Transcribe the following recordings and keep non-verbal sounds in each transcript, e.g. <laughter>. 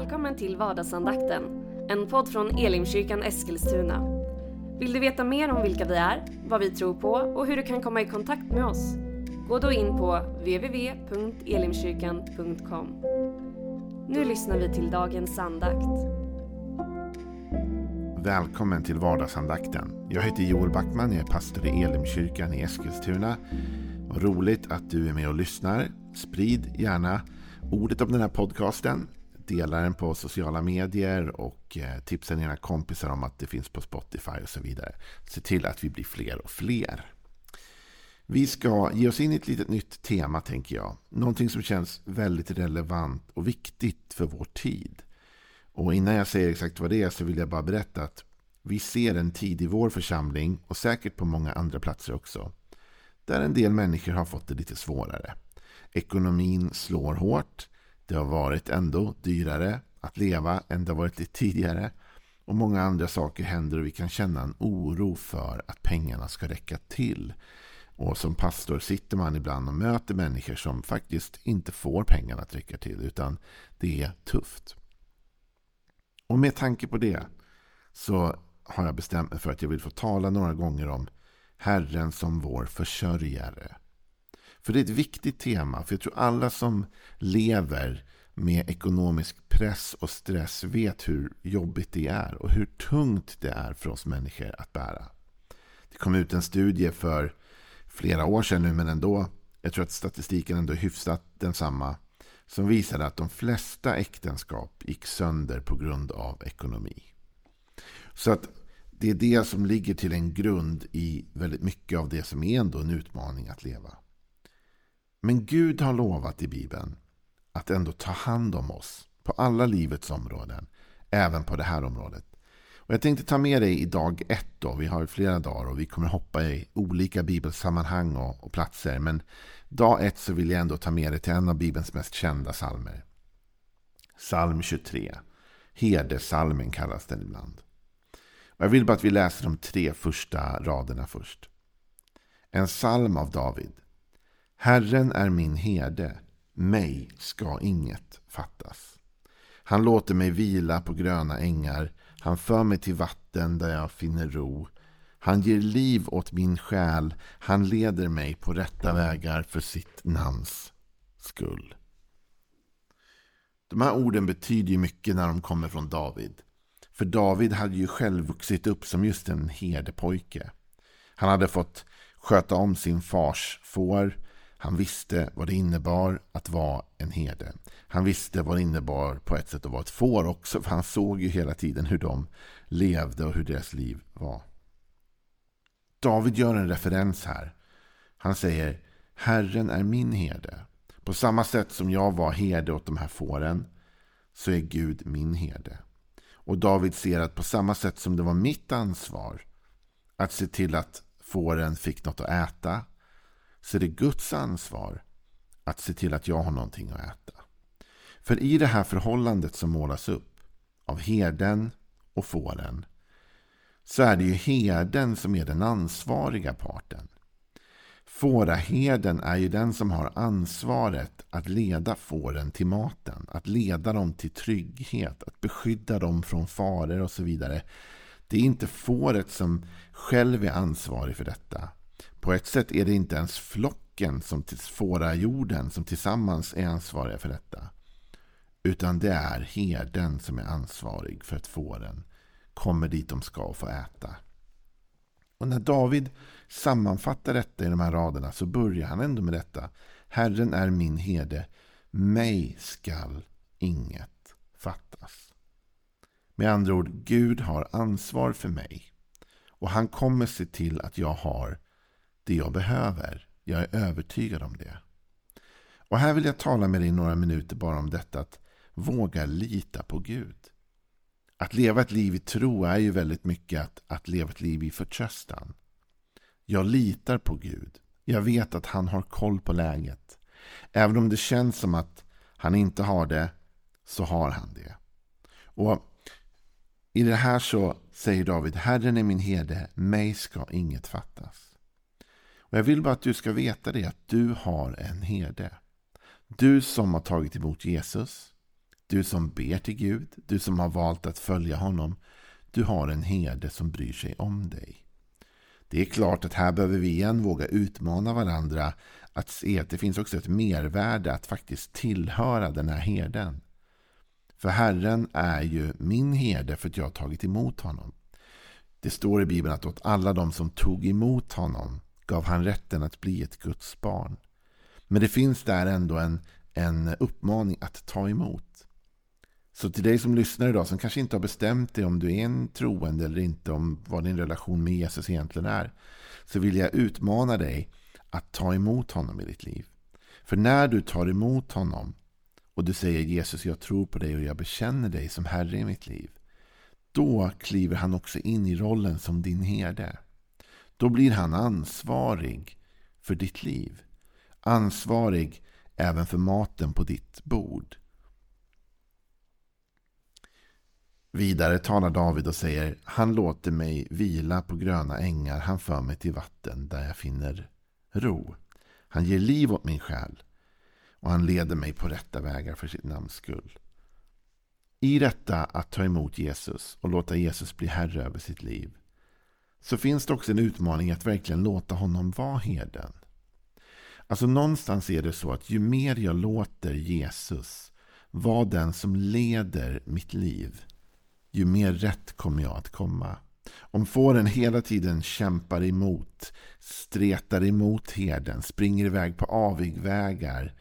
Välkommen till vardagsandakten, en podd från Elimkyrkan Eskilstuna. Vill du veta mer om vilka vi är, vad vi tror på och hur du kan komma i kontakt med oss? Gå då in på www.elimkyrkan.com. Nu lyssnar vi till dagens andakt. Välkommen till vardagsandakten. Jag heter Joel Backman, jag är pastor i Elimkyrkan i Eskilstuna. Vad roligt att du är med och lyssnar. Sprid gärna ordet om den här podcasten. Dela den på sociala medier och eh, tipsa dina kompisar om att det finns på Spotify och så vidare. Se till att vi blir fler och fler. Vi ska ge oss in i ett litet nytt tema tänker jag. Någonting som känns väldigt relevant och viktigt för vår tid. Och innan jag säger exakt vad det är så vill jag bara berätta att vi ser en tid i vår församling och säkert på många andra platser också. Där en del människor har fått det lite svårare. Ekonomin slår hårt. Det har varit ändå dyrare att leva än det har varit lite tidigare. Och många andra saker händer och vi kan känna en oro för att pengarna ska räcka till. Och som pastor sitter man ibland och möter människor som faktiskt inte får pengarna att räcka till. Utan det är tufft. Och med tanke på det så har jag bestämt mig för att jag vill få tala några gånger om Herren som vår försörjare. För det är ett viktigt tema. För jag tror alla som lever med ekonomisk press och stress vet hur jobbigt det är. Och hur tungt det är för oss människor att bära. Det kom ut en studie för flera år sedan nu men ändå. Jag tror att statistiken ändå är hyfsat densamma. Som visade att de flesta äktenskap gick sönder på grund av ekonomi. Så att det är det som ligger till en grund i väldigt mycket av det som är ändå en utmaning att leva. Men Gud har lovat i Bibeln att ändå ta hand om oss på alla livets områden, även på det här området. Och jag tänkte ta med dig i dag ett. Då. Vi har flera dagar och vi kommer hoppa i olika bibelsammanhang och, och platser. Men dag ett så vill jag ändå ta med dig till en av Bibelns mest kända psalmer. Psalm 23. Herdesalmen kallas den ibland. Och jag vill bara att vi läser de tre första raderna först. En psalm av David. Herren är min herde, mig ska inget fattas. Han låter mig vila på gröna ängar, han för mig till vatten där jag finner ro. Han ger liv åt min själ, han leder mig på rätta vägar för sitt namns skull. De här orden betyder ju mycket när de kommer från David. För David hade ju själv vuxit upp som just en herdepojke. Han hade fått sköta om sin fars får. Han visste vad det innebar att vara en herde. Han visste vad det innebar på ett sätt att vara ett får också. För han såg ju hela tiden hur de levde och hur deras liv var. David gör en referens här. Han säger Herren är min herde. På samma sätt som jag var herde åt de här fåren så är Gud min herde. Och David ser att på samma sätt som det var mitt ansvar att se till att fåren fick något att äta så är det Guds ansvar att se till att jag har någonting att äta. För i det här förhållandet som målas upp av herden och fåren så är det ju herden som är den ansvariga parten. Fåraherden är ju den som har ansvaret att leda fåren till maten. Att leda dem till trygghet, att beskydda dem från faror och så vidare. Det är inte fåret som själv är ansvarig för detta. På ett sätt är det inte ens flocken som till fårajorden som tillsammans är ansvariga för detta. Utan det är herden som är ansvarig för att fåren kommer dit de ska och få äta. Och när David sammanfattar detta i de här raderna så börjar han ändå med detta. Herren är min herde, mig skall inget fattas. Med andra ord, Gud har ansvar för mig. Och han kommer se till att jag har det jag behöver. Jag är övertygad om det. Och här vill jag tala med dig några minuter bara om detta att våga lita på Gud. Att leva ett liv i tro är ju väldigt mycket att, att leva ett liv i förtröstan. Jag litar på Gud. Jag vet att han har koll på läget. Även om det känns som att han inte har det, så har han det. Och i det här så säger David, Herren är min herde, mig ska inget fattas. Men Jag vill bara att du ska veta det, att du har en herde. Du som har tagit emot Jesus, Du som ber till Gud, du som har valt att följa honom. Du har en herde som bryr sig om dig. Det är klart att här behöver vi igen våga utmana varandra att se att det finns också ett mervärde att faktiskt tillhöra den här herden. För Herren är ju min herde för att jag har tagit emot honom. Det står i Bibeln att åt alla de som tog emot honom gav han rätten att bli ett Guds barn. Men det finns där ändå en, en uppmaning att ta emot. Så till dig som lyssnar idag som kanske inte har bestämt dig om du är en troende eller inte om vad din relation med Jesus egentligen är. Så vill jag utmana dig att ta emot honom i ditt liv. För när du tar emot honom och du säger Jesus jag tror på dig och jag bekänner dig som Herre i mitt liv. Då kliver han också in i rollen som din herde. Då blir han ansvarig för ditt liv. Ansvarig även för maten på ditt bord. Vidare talar David och säger Han låter mig vila på gröna ängar. Han för mig till vatten där jag finner ro. Han ger liv åt min själ. Och han leder mig på rätta vägar för sitt namns skull. I detta att ta emot Jesus och låta Jesus bli herre över sitt liv så finns det också en utmaning att verkligen låta honom vara herden. Alltså någonstans är det så att ju mer jag låter Jesus vara den som leder mitt liv ju mer rätt kommer jag att komma. Om fåren hela tiden kämpar emot, stretar emot herden, springer iväg på avigvägar,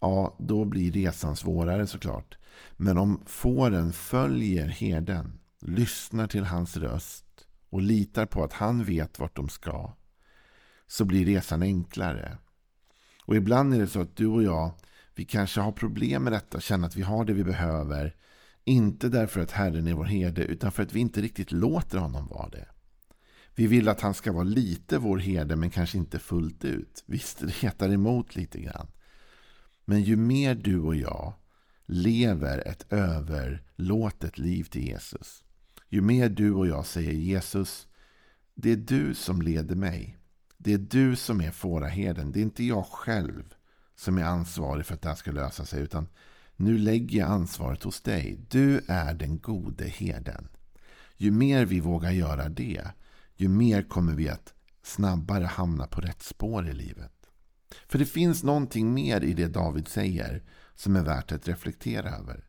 ja, då blir resan svårare såklart. Men om fåren följer herden, lyssnar till hans röst och litar på att han vet vart de ska, så blir resan enklare. Och ibland är det så att du och jag, vi kanske har problem med detta, känner att vi har det vi behöver, inte därför att Herren är vår herde, utan för att vi inte riktigt låter honom vara det. Vi vill att han ska vara lite vår herde, men kanske inte fullt ut. Visst, det hetar emot lite grann. Men ju mer du och jag lever ett överlåtet liv till Jesus, ju mer du och jag säger Jesus, det är du som leder mig. Det är du som är fåraherden. Det är inte jag själv som är ansvarig för att det här ska lösa sig. Utan nu lägger jag ansvaret hos dig. Du är den gode herden. Ju mer vi vågar göra det, ju mer kommer vi att snabbare hamna på rätt spår i livet. För det finns någonting mer i det David säger som är värt att reflektera över.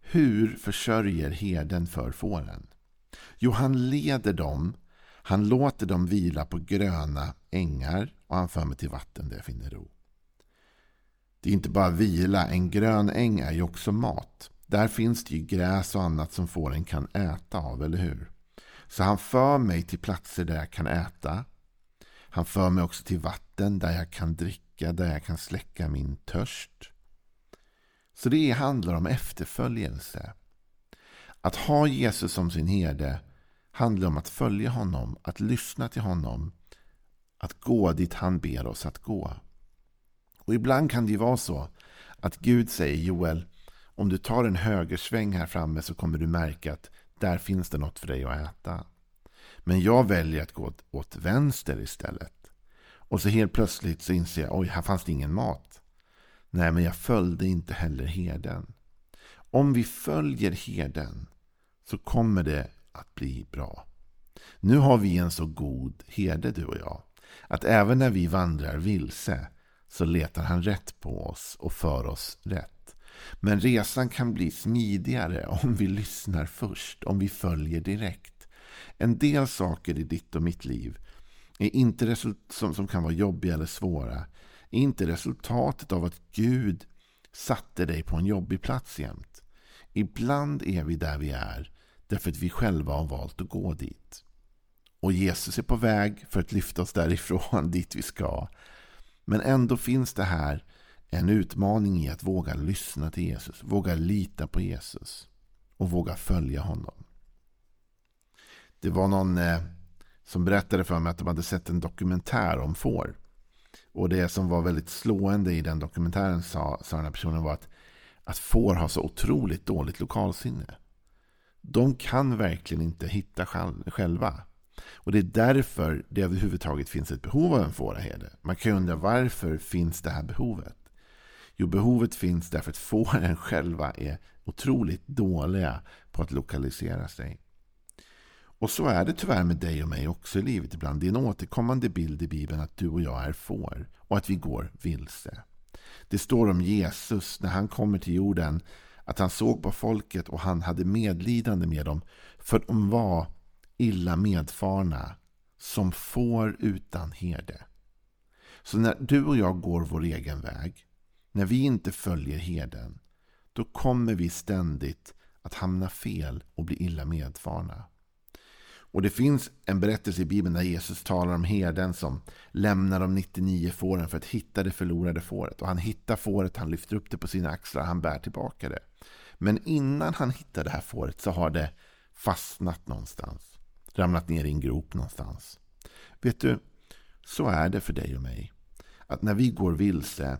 Hur försörjer herden för fåren? Jo, han leder dem. Han låter dem vila på gröna ängar och han för mig till vatten där jag finner ro. Det är inte bara vila. En grön äng är ju också mat. Där finns det ju gräs och annat som fåren kan äta av, eller hur? Så han för mig till platser där jag kan äta. Han för mig också till vatten där jag kan dricka, där jag kan släcka min törst. Så det handlar om efterföljelse. Att ha Jesus som sin herde handlar om att följa honom, att lyssna till honom, att gå dit han ber oss att gå. Och ibland kan det ju vara så att Gud säger Joel, om du tar en högersväng här framme så kommer du märka att där finns det något för dig att äta. Men jag väljer att gå åt vänster istället. Och så helt plötsligt så inser jag, oj, här fanns det ingen mat. Nej, men jag följde inte heller herden. Om vi följer herden så kommer det att bli bra. Nu har vi en så god herde, du och jag, att även när vi vandrar vilse så letar han rätt på oss och för oss rätt. Men resan kan bli smidigare om vi lyssnar först, om vi följer direkt. En del saker i ditt och mitt liv är inte som, som kan vara jobbiga eller svåra är inte resultatet av att Gud satte dig på en jobbig plats jämt. Ibland är vi där vi är därför att vi själva har valt att gå dit. Och Jesus är på väg för att lyfta oss därifrån <laughs> dit vi ska. Men ändå finns det här en utmaning i att våga lyssna till Jesus, våga lita på Jesus och våga följa honom. Det var någon eh, som berättade för mig att de hade sett en dokumentär om får. Och det som var väldigt slående i den dokumentären sa, sa den här personen var att, att får har så otroligt dåligt lokalsinne. De kan verkligen inte hitta själva. Och det är därför det överhuvudtaget finns ett behov av en fåraherde. Man kan ju undra varför finns det här behovet? Jo, behovet finns därför att fåren själva är otroligt dåliga på att lokalisera sig. Och så är det tyvärr med dig och mig också i livet ibland. Det är en återkommande bild i Bibeln att du och jag är får och att vi går vilse. Det står om Jesus när han kommer till jorden att han såg på folket och han hade medlidande med dem för de var illa medfarna som får utan herde. Så när du och jag går vår egen väg, när vi inte följer herden, då kommer vi ständigt att hamna fel och bli illa medfarna. Och det finns en berättelse i Bibeln där Jesus talar om herden som lämnar de 99 fåren för att hitta det förlorade fåret. Och han hittar fåret, han lyfter upp det på sina axlar, han bär tillbaka det. Men innan han hittar det här fåret så har det fastnat någonstans. Ramlat ner i en grop någonstans. Vet du, så är det för dig och mig. Att när vi går vilse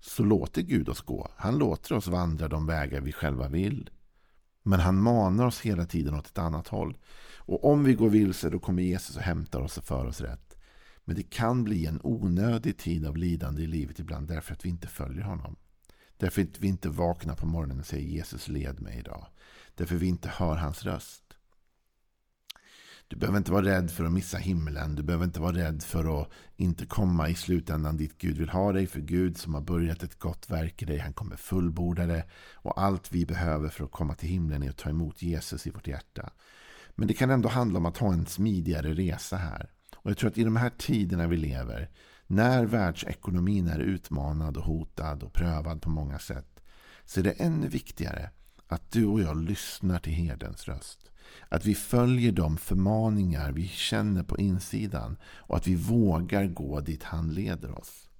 så låter Gud oss gå. Han låter oss vandra de vägar vi själva vill. Men han manar oss hela tiden åt ett annat håll. Och om vi går vilse då kommer Jesus och hämtar oss och för oss rätt. Men det kan bli en onödig tid av lidande i livet ibland därför att vi inte följer honom. Därför att vi inte vaknar på morgonen och säger Jesus led mig idag. Därför att vi inte hör hans röst. Du behöver inte vara rädd för att missa himlen. Du behöver inte vara rädd för att inte komma i slutändan dit Gud vill ha dig. För Gud som har börjat ett gott verk i dig, han kommer fullborda det. Och allt vi behöver för att komma till himlen är att ta emot Jesus i vårt hjärta. Men det kan ändå handla om att ha en smidigare resa här. Och jag tror att i de här tiderna vi lever, när världsekonomin är utmanad och hotad och prövad på många sätt, så är det ännu viktigare att du och jag lyssnar till herdens röst. Att vi följer de förmaningar vi känner på insidan och att vi vågar gå dit han leder oss.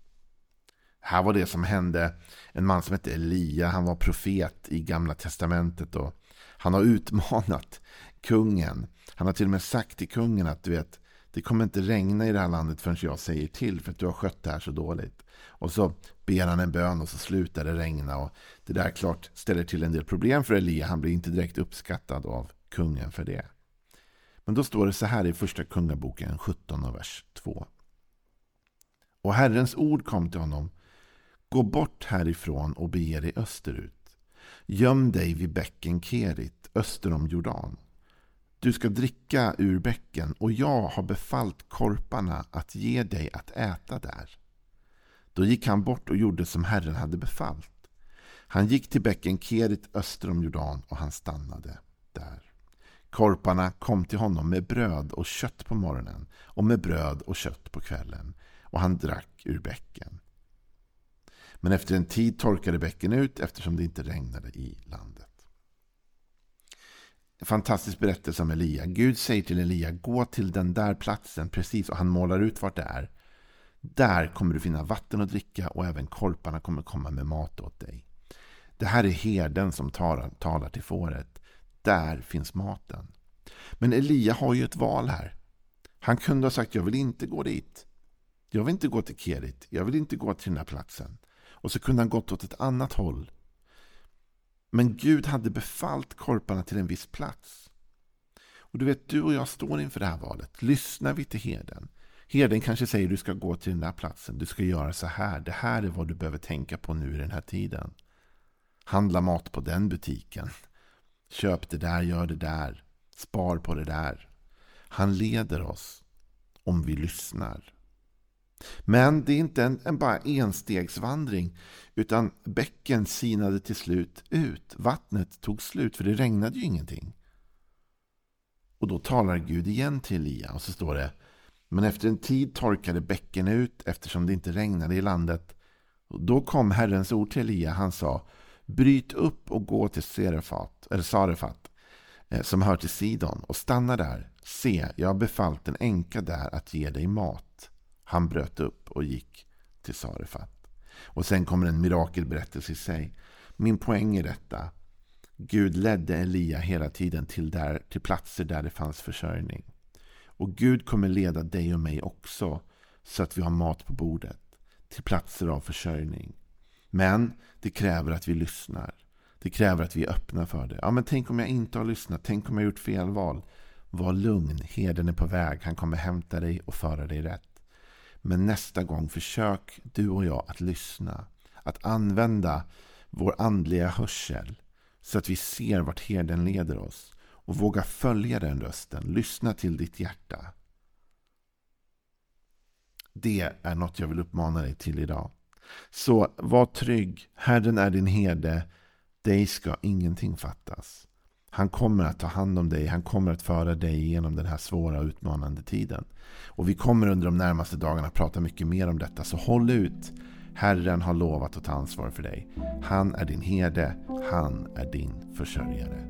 Här var det som hände en man som hette Elia. Han var profet i gamla testamentet. och Han har utmanat kungen. Han har till och med sagt till kungen att du vet, det kommer inte regna i det här landet förrän jag säger till för att du har skött det här så dåligt. Och så ber han en bön och så slutar det regna. Och det där klart ställer till en del problem för Elia. Han blir inte direkt uppskattad av kungen för det. Men då står det så här i första kungaboken 17 och vers 2. Och Herrens ord kom till honom. Gå bort härifrån och bege dig österut. Göm dig vid bäcken Kerit öster om Jordan. Du ska dricka ur bäcken och jag har befallt korparna att ge dig att äta där. Då gick han bort och gjorde som Herren hade befallt. Han gick till bäcken Kerit öster om Jordan och han stannade där. Korparna kom till honom med bröd och kött på morgonen och med bröd och kött på kvällen och han drack ur bäcken. Men efter en tid torkade bäcken ut eftersom det inte regnade i landet. En fantastisk berättelse om Elia. Gud säger till Elia, gå till den där platsen precis och han målar ut vart det är. Där kommer du finna vatten att dricka och även korparna kommer komma med mat åt dig. Det här är herden som talar, talar till fåret. Där finns maten. Men Elia har ju ett val här. Han kunde ha sagt jag vill inte gå dit. Jag vill inte gå till Kerit. Jag vill inte gå till den här platsen. Och så kunde han gått åt ett annat håll. Men Gud hade befallt korparna till en viss plats. Och du vet, du och jag står inför det här valet. Lyssnar vi till herden? Herden kanske säger du ska gå till den här platsen. Du ska göra så här. Det här är vad du behöver tänka på nu i den här tiden. Handla mat på den butiken. Köp det där, gör det där. Spar på det där. Han leder oss om vi lyssnar. Men det är inte en, en bara enstegsvandring. Utan bäcken sinade till slut ut. Vattnet tog slut för det regnade ju ingenting. Och då talar Gud igen till Elia och så står det Men efter en tid torkade bäcken ut eftersom det inte regnade i landet. Och då kom Herrens ord till Elia. Han sa Bryt upp och gå till Serefat, eller Sarefat eh, som hör till Sidon och stanna där. Se, jag har befallt en änka där att ge dig mat. Han bröt upp och gick till Sarefat. Och sen kommer en mirakelberättelse i sig. Min poäng i detta. Gud ledde Elia hela tiden till, där, till platser där det fanns försörjning. Och Gud kommer leda dig och mig också så att vi har mat på bordet. Till platser av försörjning. Men det kräver att vi lyssnar. Det kräver att vi är öppna för det. Ja, men tänk om jag inte har lyssnat. Tänk om jag har gjort fel val. Var lugn. Herden är på väg. Han kommer hämta dig och föra dig rätt. Men nästa gång, försök du och jag att lyssna. att använda vår andliga hörsel så att vi ser vart herden leder oss och våga följa den rösten, lyssna till ditt hjärta. Det är något jag vill uppmana dig till idag. Så var trygg, Herren är din herde, dig ska ingenting fattas. Han kommer att ta hand om dig, han kommer att föra dig genom den här svåra och utmanande tiden. Och vi kommer under de närmaste dagarna prata mycket mer om detta, så håll ut. Herren har lovat att ta ansvar för dig. Han är din herde, han är din försörjare.